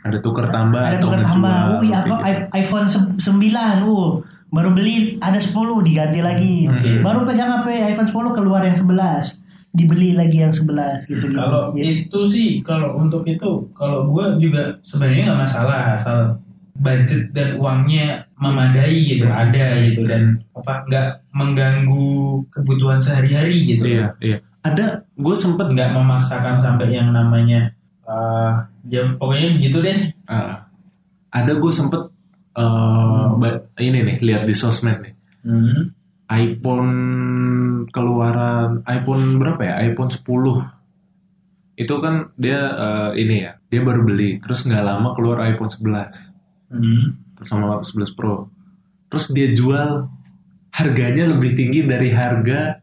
S4: Ada tuker tambah
S1: ada tuker tambah. Wih, apa
S4: gitu.
S1: iPhone se- 9. Uh, baru beli ada 10 diganti lagi.
S2: Oke.
S1: Baru pegang HP iPhone 10 keluar yang 11. Dibeli lagi yang 11 gitu gitu.
S2: Kalau
S1: Jadi-
S2: itu sih, kalau untuk itu, kalau gue juga sebenarnya nggak masalah asal budget dan uangnya memadai gitu, ada gitu dan apa nggak mengganggu kebutuhan sehari-hari gitu.
S4: Iya iya. Ada gue sempet
S2: Nggak memaksakan sampai yang namanya eh ya pokoknya gitu deh.
S4: Ah, ada gue sempet eh, ba- ini nih lihat di sosmed nih
S2: Hmm.
S4: iPhone keluaran iPhone berapa ya? iPhone 10 itu kan dia eh, ini ya dia baru beli terus nggak lama keluar iPhone 11
S2: Hmm.
S4: terus sama 11 Pro. Terus dia jual harganya lebih tinggi dari harga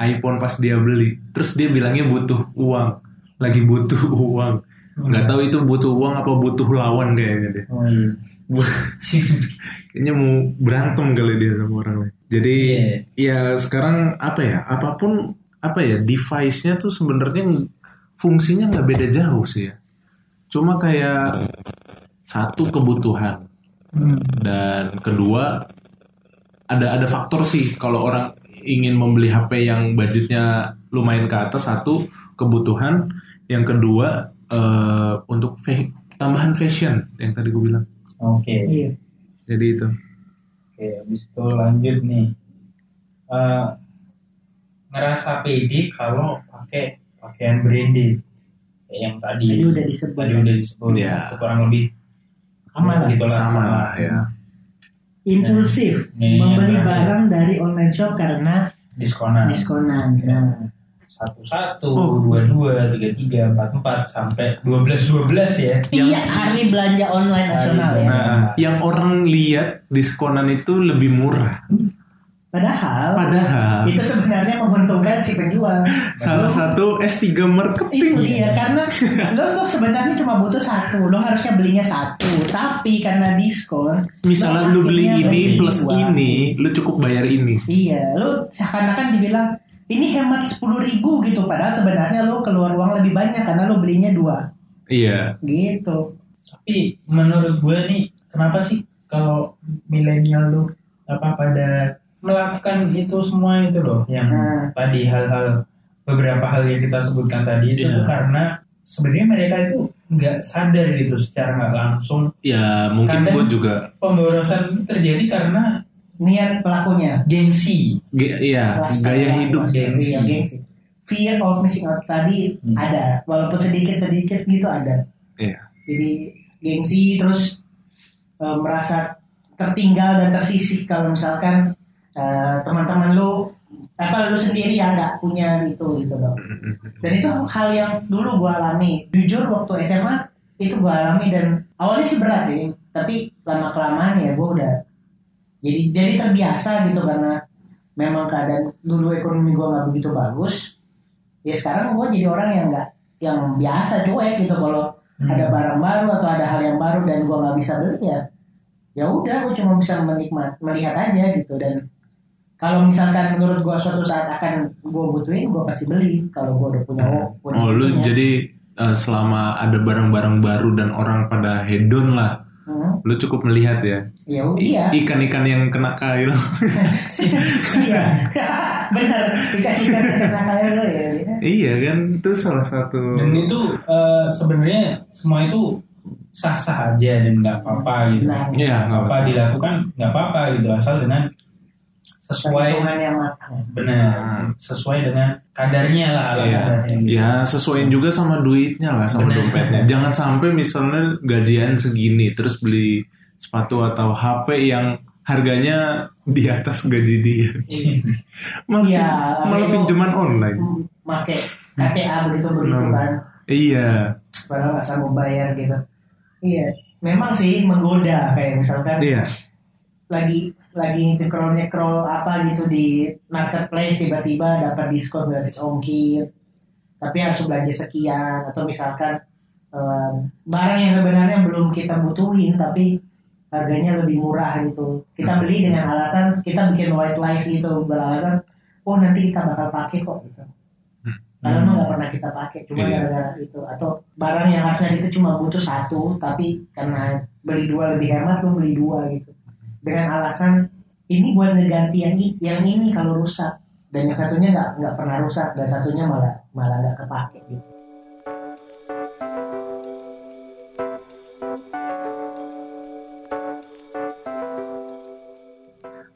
S4: iPhone pas dia beli. Terus dia bilangnya butuh uang lagi butuh uang nggak tahu itu butuh uang apa butuh lawan kayaknya deh
S2: Oh iya.
S4: kayaknya mau berantem kali dia sama orang lain. Jadi
S2: Iya.
S4: ya sekarang apa ya apa pun apa ya device-nya tuh sebenarnya ng- fungsinya nggak beda jauh sih ya. Cuma kayak satu kebutuhan
S1: Hmm.
S4: dan kedua ada ada faktor sih kalau orang ingin membeli HP yang budgetnya lumayan ke atas satu kebutuhan, yang kedua eh, untuk fa- tambahan fashion yang tadi gue bilang.
S2: Oke.
S1: Iya.
S4: Jadi itu.
S2: Oke, habis itu lanjut nih. Eh, ngerasa pede kalau pakai pakaian branded kayak yang tadi.
S1: Tadi udah disebut.
S2: Tadi udah disebut.
S4: Iya.
S2: Itu kurang lebih
S1: Aman lah.
S2: gitu lah.
S4: Sama lah ya.
S1: Impulsif. Membeli barang dari online shop karena
S2: Diskonan.
S1: diskonan. Nah,
S2: Satu satu,
S4: Oh.
S2: dua dua, tiga tiga, empat empat sampai dua belas dua belas ya.
S1: Iya, hari belanja online nasional ya.
S2: Nah,
S4: Yang orang lihat diskonan itu lebih murah.
S1: Padahal
S4: Padahal
S1: itu sebenarnya menguntungkan si penjual.
S4: salah satu S3
S1: itu
S4: marketing.
S1: dia karena lo tuh sebenarnya cuma butuh satu lo harusnya belinya satu tapi karena diskon
S4: Misalnya
S1: lo
S4: lu beli ini
S1: beli
S4: plus
S1: dua.
S4: ini, lu cukup bayar ini.
S1: iya lo seakan-akan dibilang ini hemat sepuluh ribu gitu padahal sebenarnya lo keluar uang lebih banyak karena lo belinya dua
S4: Iya.
S1: gitu
S2: tapi menurut gue nih kenapa sih kalau milenial lu apa pada melakukan itu semua itu loh yang
S1: Nah.
S2: tadi hal-hal beberapa hal yang kita sebutkan tadi itu
S4: Iya.
S2: tuh karena sebenarnya mereka itu nggak sadar gitu secara nggak langsung
S4: Ya mungkin gue juga
S2: pemborosan itu terjadi karena
S1: niat pelakunya
S2: gengsi
S4: ge- iya
S1: Kelas
S4: gaya hidup.
S2: gengsi.
S1: iya, gengsi. fear of missing out tadi
S2: Hmm.
S1: ada walaupun sedikit sedikit gitu ada
S4: Iya.
S1: jadi gengsi terus eh, merasa tertinggal dan tersisih kalau misalkan eh, teman-teman lu apa lu sendiri yang nggak punya itu gitu loh dan itu hal yang dulu gua alami jujur waktu SMA itu gua alami dan awalnya sih berat ya tapi lama kelamaan ya gua udah jadi jadi terbiasa gitu karena memang keadaan dulu ekonomi gua nggak begitu bagus ya sekarang gua jadi orang yang nggak yang biasa cuek gitu kalau
S2: Hmm.
S1: ada barang baru atau ada hal yang baru dan gua nggak bisa beli ya ya udah gua cuma bisa menikmat melihat aja gitu dan kalau misalkan menurut gua suatu saat akan gua butuhin gua pasti beli kalau gua udah punya punya
S4: Oh lu
S1: punya.
S4: jadi eh, selama ada barang-barang baru dan orang pada hedon lah,
S1: Hmm,
S4: lu cukup melihat ya
S1: ya iya
S4: ikan-ikan yang kena kail.
S1: iya benar ikan-ikan yang kena kayak lo ya
S4: iya kan itu salah satu.
S2: dan itu eh, sebenarnya semua itu sah-sah aja dan nggak apa-apa gitu
S1: Nah,
S4: Iya nggak
S2: apa
S4: masalah.
S2: dilakukan nggak apa-apa gitu asal dengan sesuai
S1: perhitungan yang matang
S2: benar sesuai dengan kadarnya lah ala
S4: Iya.
S2: kadarnya gitu.
S4: Ya sesuaiin juga sama duitnya lah sama
S2: Bener.
S4: dompetnya. Jangan sampai misalnya gajian segini terus beli sepatu atau HP yang harganya di atas gaji dia. malah,
S1: Iya,
S4: malah
S1: itu-
S4: pinjaman online.
S1: make KTA begitu begitu
S4: Hmm.
S1: kan
S4: Iya.
S1: padahal nggak sanggup bayar gitu iya memang sih menggoda kayak misalkan
S4: Iya.
S1: lagi lagi nyekrol nyekrol apa gitu di marketplace tiba-tiba dapat diskon gratis ongkir. Tapi harus belanja sekian atau misalkan em, barang yang sebenarnya belum kita butuhin tapi harganya lebih murah gitu. Kita beli dengan alasan kita bikin white lies gitu beralasan oh nanti kita bakal pakai kok gitu. Karena emang nggak pernah kita pakai cuma
S4: Iya.
S1: gara-gara itu. Atau barang yang harusnya kita cuma butuh satu tapi karena beli dua lebih hemat lu beli dua gitu dengan alasan ini buat ngeganti yang ini, yang ini kalau rusak. Dan yang satunya nggak nggak pernah rusak dan satunya malah malah nggak kepake gitu.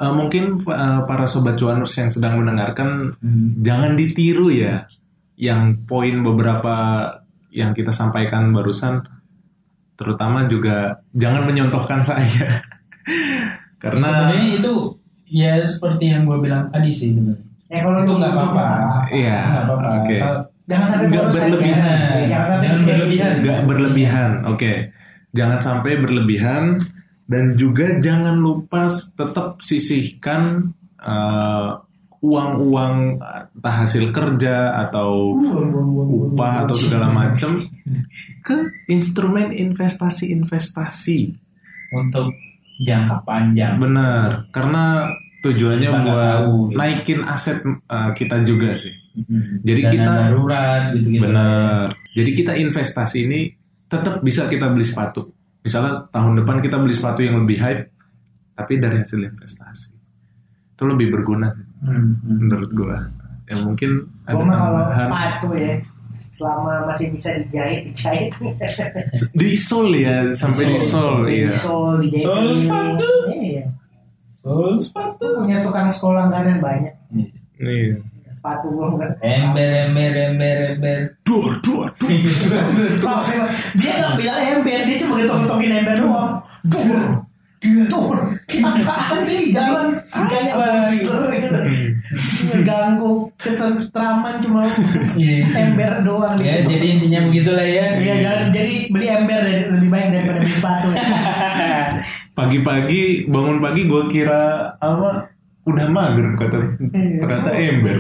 S4: Eh, mungkin eh, para sobat cuaners yang sedang mendengarkan
S2: Hmm.
S4: jangan ditiru ya yang poin beberapa yang kita sampaikan barusan terutama juga jangan menyontohkan saya karena
S2: sebenarnya itu ya seperti yang gue bilang tadi sih sebenarnya.
S1: ya kalau
S2: itu
S1: lu
S2: nggak
S1: butuh,
S2: apa-apa
S4: Iya,
S2: nggak apa-apa
S4: oke.
S2: Asal-
S1: jangan sampai
S4: Nggak berlebihan.
S1: Iya, jangan sampai
S2: Jangan berlebihan.
S4: nggak berlebihan oke jangan sampai berlebihan dan juga jangan lupa tetap sisihkan eh, uang-uang entah hasil kerja atau upah atau segala macam ke instrumen investasi-investasi
S2: untuk jangka panjang
S4: benar karena tujuannya
S2: Kita
S4: buat
S2: tahu, gitu.
S4: naikin aset eh, kita juga sih
S2: Hmm.
S4: Jadi
S2: Dana
S4: kita-
S2: darurat gitu gitu
S4: Benar. Jadi kita investasi ini tetap bisa kita beli sepatu. Misalnya tahun depan kita beli sepatu yang lebih hype, tapi dari hasil investasi. itu lebih berguna sih
S2: Hmm, hmm.
S4: menurut gue ya mungkin ada
S1: Gua kalau sepatu ya selama masih bisa dijahit dijahit.
S4: Di sol ya sampai di sol
S1: di
S4: ya
S1: sol dijahit
S2: Sol sepatu.
S1: iya.
S2: Sol sepatu.
S1: punya tukang sekolah langganan banyak.
S4: Nih
S1: sepatu gua enggak.
S2: Ember, ember, ember, ember.
S4: dor dor dor
S1: dia nggak bilang ember dia cuma gitu-gituin ember doang dur apaan ini jalan kayak monster gitu mengganggu ketentraman cuma
S2: Iya.
S1: ember doang
S2: Ya,
S1: gitu.
S2: jadi intinya begitulah ya.
S1: Iya, jangan jadi beli ember dari- lebih baik daripada beli sepatu.
S4: pagi-pagi bangun pagi gue kira apa udah mager kata ternyata ember